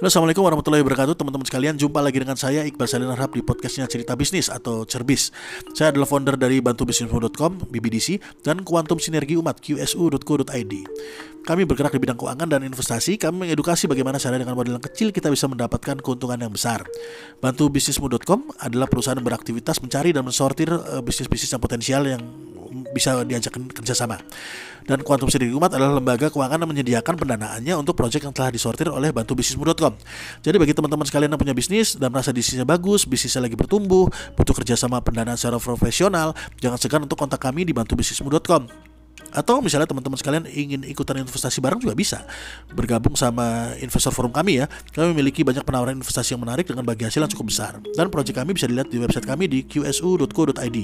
Assalamualaikum warahmatullahi wabarakatuh. Teman-teman sekalian jumpa lagi dengan saya Iqbal Salin Harap di podcastnya Cerita Bisnis atau Cerbis. Saya adalah founder dari bantubisnismu.com, BBDC Dan Kuantum Sinergi Umat, qsu.co.id Kami bergerak di bidang keuangan dan investasi. Kami mengedukasi bagaimana cara dengan modal yang kecil kita bisa mendapatkan keuntungan yang besar. Bantubisnismu.com adalah perusahaan yang beraktivitas mencari dan mensortir uh, bisnis-bisnis yang potensial yang bisa diajak kerjasama. Dan Quantum Sinergi Umat adalah lembaga keuangan yang menyediakan pendanaannya untuk proyek yang telah disortir oleh bantu bantubisnismu.com. Jadi bagi teman-teman sekalian yang punya bisnis dan merasa bisnisnya bagus, bisnisnya lagi bertumbuh, butuh kerjasama pendanaan secara profesional, jangan segan untuk kontak kami di bantu bantubisnismu.com. Atau misalnya teman-teman sekalian ingin ikutan investasi bareng juga bisa. Bergabung sama investor forum kami ya. Kami memiliki banyak penawaran investasi yang menarik dengan bagi hasil yang cukup besar. Dan proyek kami bisa dilihat di website kami di qsu.co.id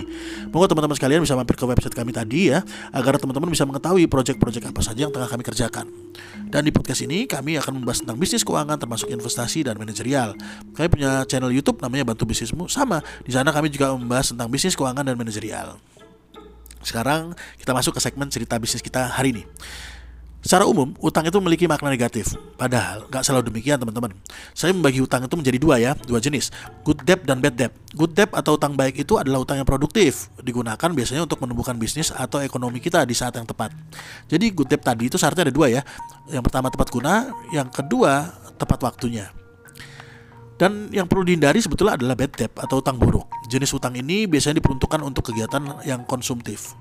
Moga teman-teman sekalian bisa mampir ke website kami tadi ya Agar teman-teman bisa mengetahui proyek-proyek apa saja yang tengah kami kerjakan. Dan di podcast ini kami akan membahas tentang bisnis keuangan termasuk investasi dan manajerial. Kami punya channel Youtube namanya Bantu Bisnismu. Sama, di sana kami juga membahas tentang bisnis keuangan dan manajerial sekarang kita masuk ke segmen cerita bisnis kita hari ini. Secara umum, utang itu memiliki makna negatif. Padahal, nggak selalu demikian teman-teman. Saya membagi utang itu menjadi dua ya, dua jenis. Good debt dan bad debt. Good debt atau utang baik itu adalah utang yang produktif. Digunakan biasanya untuk menumbuhkan bisnis atau ekonomi kita di saat yang tepat. Jadi good debt tadi itu syaratnya ada dua ya. Yang pertama tepat guna, yang kedua tepat waktunya. Dan yang perlu dihindari sebetulnya adalah bad debt atau utang buruk. Jenis utang ini biasanya diperuntukkan untuk kegiatan yang konsumtif.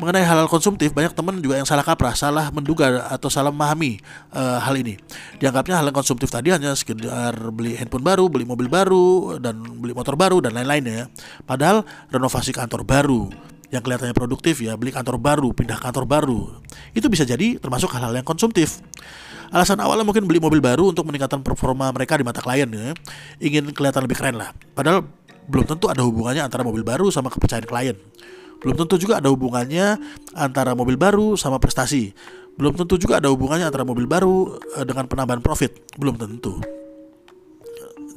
Mengenai hal, -hal konsumtif, banyak teman juga yang salah kaprah, salah menduga atau salah memahami uh, hal ini. Dianggapnya hal yang konsumtif tadi hanya sekedar beli handphone baru, beli mobil baru, dan beli motor baru dan lain-lainnya. Padahal renovasi kantor baru, yang kelihatannya produktif ya beli kantor baru pindah kantor baru itu bisa jadi termasuk hal-hal yang konsumtif Alasan awalnya mungkin beli mobil baru untuk meningkatkan performa mereka di mata klien ya. Ingin kelihatan lebih keren lah. Padahal belum tentu ada hubungannya antara mobil baru sama kepercayaan klien. Belum tentu juga ada hubungannya antara mobil baru sama prestasi. Belum tentu juga ada hubungannya antara mobil baru eh, dengan penambahan profit. Belum tentu.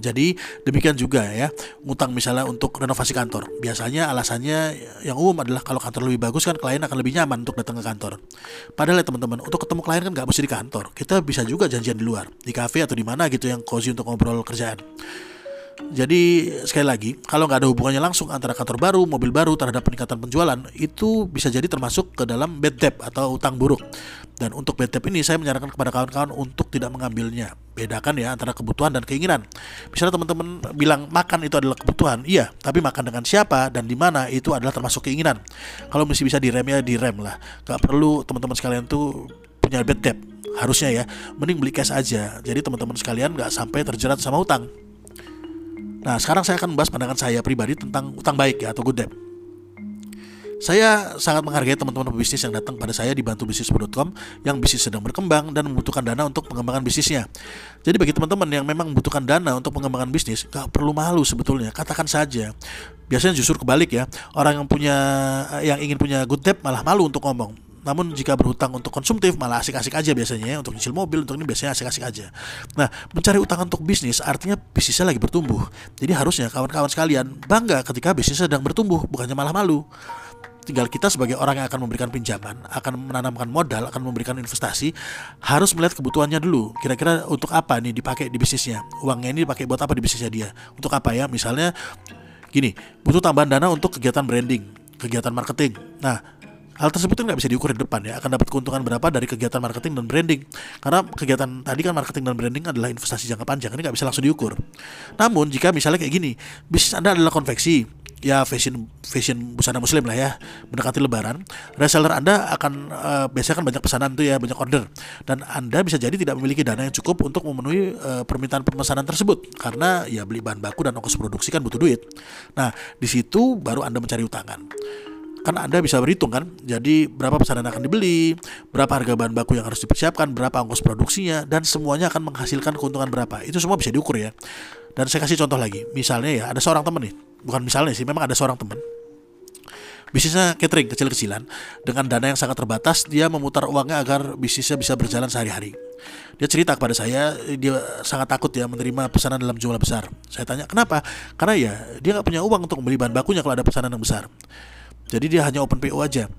Jadi demikian juga ya, ngutang misalnya untuk renovasi kantor. Biasanya alasannya yang umum adalah kalau kantor lebih bagus kan klien akan lebih nyaman untuk datang ke kantor. Padahal ya teman-teman, untuk ketemu klien kan nggak mesti di kantor. Kita bisa juga janjian di luar, di cafe atau di mana gitu yang cozy untuk ngobrol kerjaan. Jadi sekali lagi, kalau nggak ada hubungannya langsung antara kantor baru, mobil baru terhadap peningkatan penjualan, itu bisa jadi termasuk ke dalam bad debt atau utang buruk. Dan untuk bad debt ini saya menyarankan kepada kawan-kawan untuk tidak mengambilnya. Bedakan ya antara kebutuhan dan keinginan. Misalnya teman-teman bilang makan itu adalah kebutuhan, iya, tapi makan dengan siapa dan di mana itu adalah termasuk keinginan. Kalau mesti bisa direm ya direm lah. Gak perlu teman-teman sekalian tuh punya bad debt harusnya ya mending beli cash aja jadi teman-teman sekalian nggak sampai terjerat sama utang Nah, sekarang saya akan membahas pandangan saya pribadi tentang utang baik ya atau good debt. Saya sangat menghargai teman-teman pebisnis yang datang pada saya di bantubisnis.com yang bisnis sedang berkembang dan membutuhkan dana untuk pengembangan bisnisnya. Jadi bagi teman-teman yang memang membutuhkan dana untuk pengembangan bisnis, gak perlu malu sebetulnya, katakan saja. Biasanya justru kebalik ya, orang yang punya yang ingin punya good debt malah malu untuk ngomong. Namun jika berhutang untuk konsumtif malah asik-asik aja biasanya ya untuk nyicil mobil untuk ini biasanya asik-asik aja. Nah, mencari utang untuk bisnis artinya bisnisnya lagi bertumbuh. Jadi harusnya kawan-kawan sekalian bangga ketika bisnis sedang bertumbuh, bukannya malah malu. Tinggal kita sebagai orang yang akan memberikan pinjaman, akan menanamkan modal, akan memberikan investasi, harus melihat kebutuhannya dulu. Kira-kira untuk apa nih dipakai di bisnisnya? Uangnya ini dipakai buat apa di bisnisnya dia? Untuk apa ya? Misalnya gini, butuh tambahan dana untuk kegiatan branding, kegiatan marketing. Nah, Hal tersebut kan nggak bisa diukur di depan ya, akan dapat keuntungan berapa dari kegiatan marketing dan branding. Karena kegiatan tadi kan marketing dan branding adalah investasi jangka panjang, ini nggak bisa langsung diukur. Namun jika misalnya kayak gini, bisnis Anda adalah konveksi, ya fashion fashion busana muslim lah ya mendekati lebaran reseller anda akan uh, biasanya kan banyak pesanan tuh ya banyak order dan anda bisa jadi tidak memiliki dana yang cukup untuk memenuhi uh, permintaan pemesanan tersebut karena ya beli bahan baku dan ongkos produksi kan butuh duit nah di situ baru anda mencari utangan kan Anda bisa berhitung kan. Jadi berapa pesanan akan dibeli, berapa harga bahan baku yang harus dipersiapkan, berapa ongkos produksinya dan semuanya akan menghasilkan keuntungan berapa. Itu semua bisa diukur ya. Dan saya kasih contoh lagi. Misalnya ya ada seorang teman nih, bukan misalnya sih, memang ada seorang teman bisnisnya catering kecil-kecilan dengan dana yang sangat terbatas dia memutar uangnya agar bisnisnya bisa berjalan sehari-hari dia cerita kepada saya dia sangat takut ya menerima pesanan dalam jumlah besar saya tanya kenapa karena ya dia nggak punya uang untuk membeli bahan bakunya kalau ada pesanan yang besar jadi dia hanya open PO aja.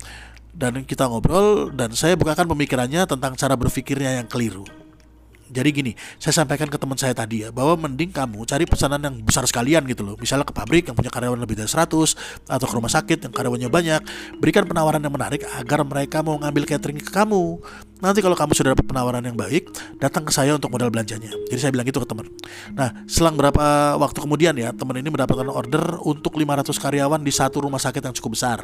Dan kita ngobrol dan saya bukakan pemikirannya tentang cara berpikirnya yang keliru. Jadi gini, saya sampaikan ke teman saya tadi ya bahwa mending kamu cari pesanan yang besar sekalian gitu loh. Misalnya ke pabrik yang punya karyawan lebih dari 100 atau ke rumah sakit yang karyawannya banyak, berikan penawaran yang menarik agar mereka mau ngambil catering ke kamu. Nanti kalau kamu sudah dapat penawaran yang baik, datang ke saya untuk modal belanjanya. Jadi saya bilang gitu ke teman. Nah, selang berapa waktu kemudian ya, teman ini mendapatkan order untuk 500 karyawan di satu rumah sakit yang cukup besar.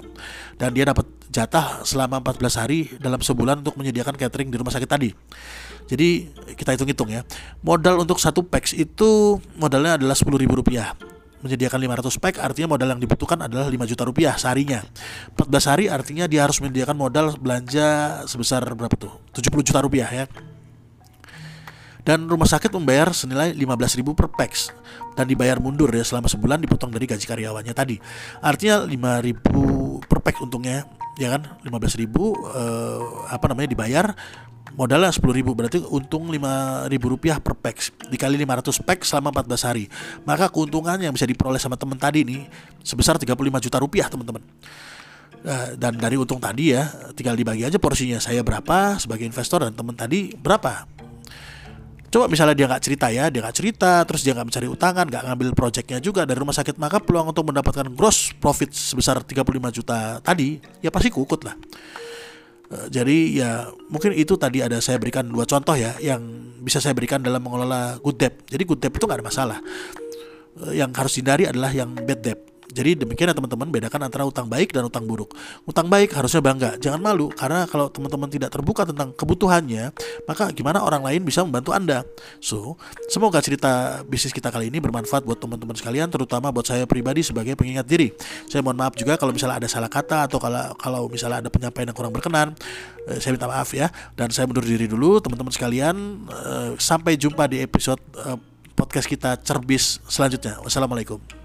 Dan dia dapat jatah selama 14 hari dalam sebulan untuk menyediakan catering di rumah sakit tadi. Jadi kita hitung-hitung ya. Modal untuk satu packs itu modalnya adalah 10 ribu rupiah. Menyediakan 500 pack artinya modal yang dibutuhkan adalah 5 juta rupiah seharinya. 14 hari artinya dia harus menyediakan modal belanja sebesar berapa tuh? 70 juta rupiah ya dan rumah sakit membayar senilai 15.000 per packs dan dibayar mundur ya selama sebulan dipotong dari gaji karyawannya tadi. Artinya 5.000 per pack untungnya ya kan? 15.000 eh, apa namanya dibayar. Modalnya 10 ribu berarti untung 5 ribu rupiah per pack dikali 500 pack selama 14 hari. Maka keuntungan yang bisa diperoleh sama teman tadi ini sebesar 35 juta rupiah teman-teman Nah, dan dari untung tadi ya tinggal dibagi aja porsinya. Saya berapa sebagai investor dan teman tadi berapa Coba misalnya dia nggak cerita ya, dia nggak cerita, terus dia nggak mencari utangan, nggak ngambil proyeknya juga dari rumah sakit, maka peluang untuk mendapatkan gross profit sebesar 35 juta tadi ya pasti kukut lah. Eh, jadi ya mungkin itu tadi ada saya berikan dua contoh ya yang bisa saya berikan dalam mengelola good debt. Jadi good debt itu nggak ada masalah. Eh, yang harus dihindari adalah yang bad debt. Jadi demikian ya teman-teman bedakan antara utang baik dan utang buruk. Utang baik harusnya bangga, jangan malu karena kalau teman-teman tidak terbuka tentang kebutuhannya, maka gimana orang lain bisa membantu Anda. So, semoga cerita bisnis kita kali ini bermanfaat buat teman-teman sekalian, terutama buat saya pribadi sebagai pengingat diri. Saya mohon maaf juga kalau misalnya ada salah kata atau kalau kalau misalnya ada penyampaian yang kurang berkenan, eh, saya minta maaf ya. Dan saya mundur diri dulu, teman-teman sekalian. Eh, sampai jumpa di episode eh, podcast kita cerbis selanjutnya. Wassalamualaikum.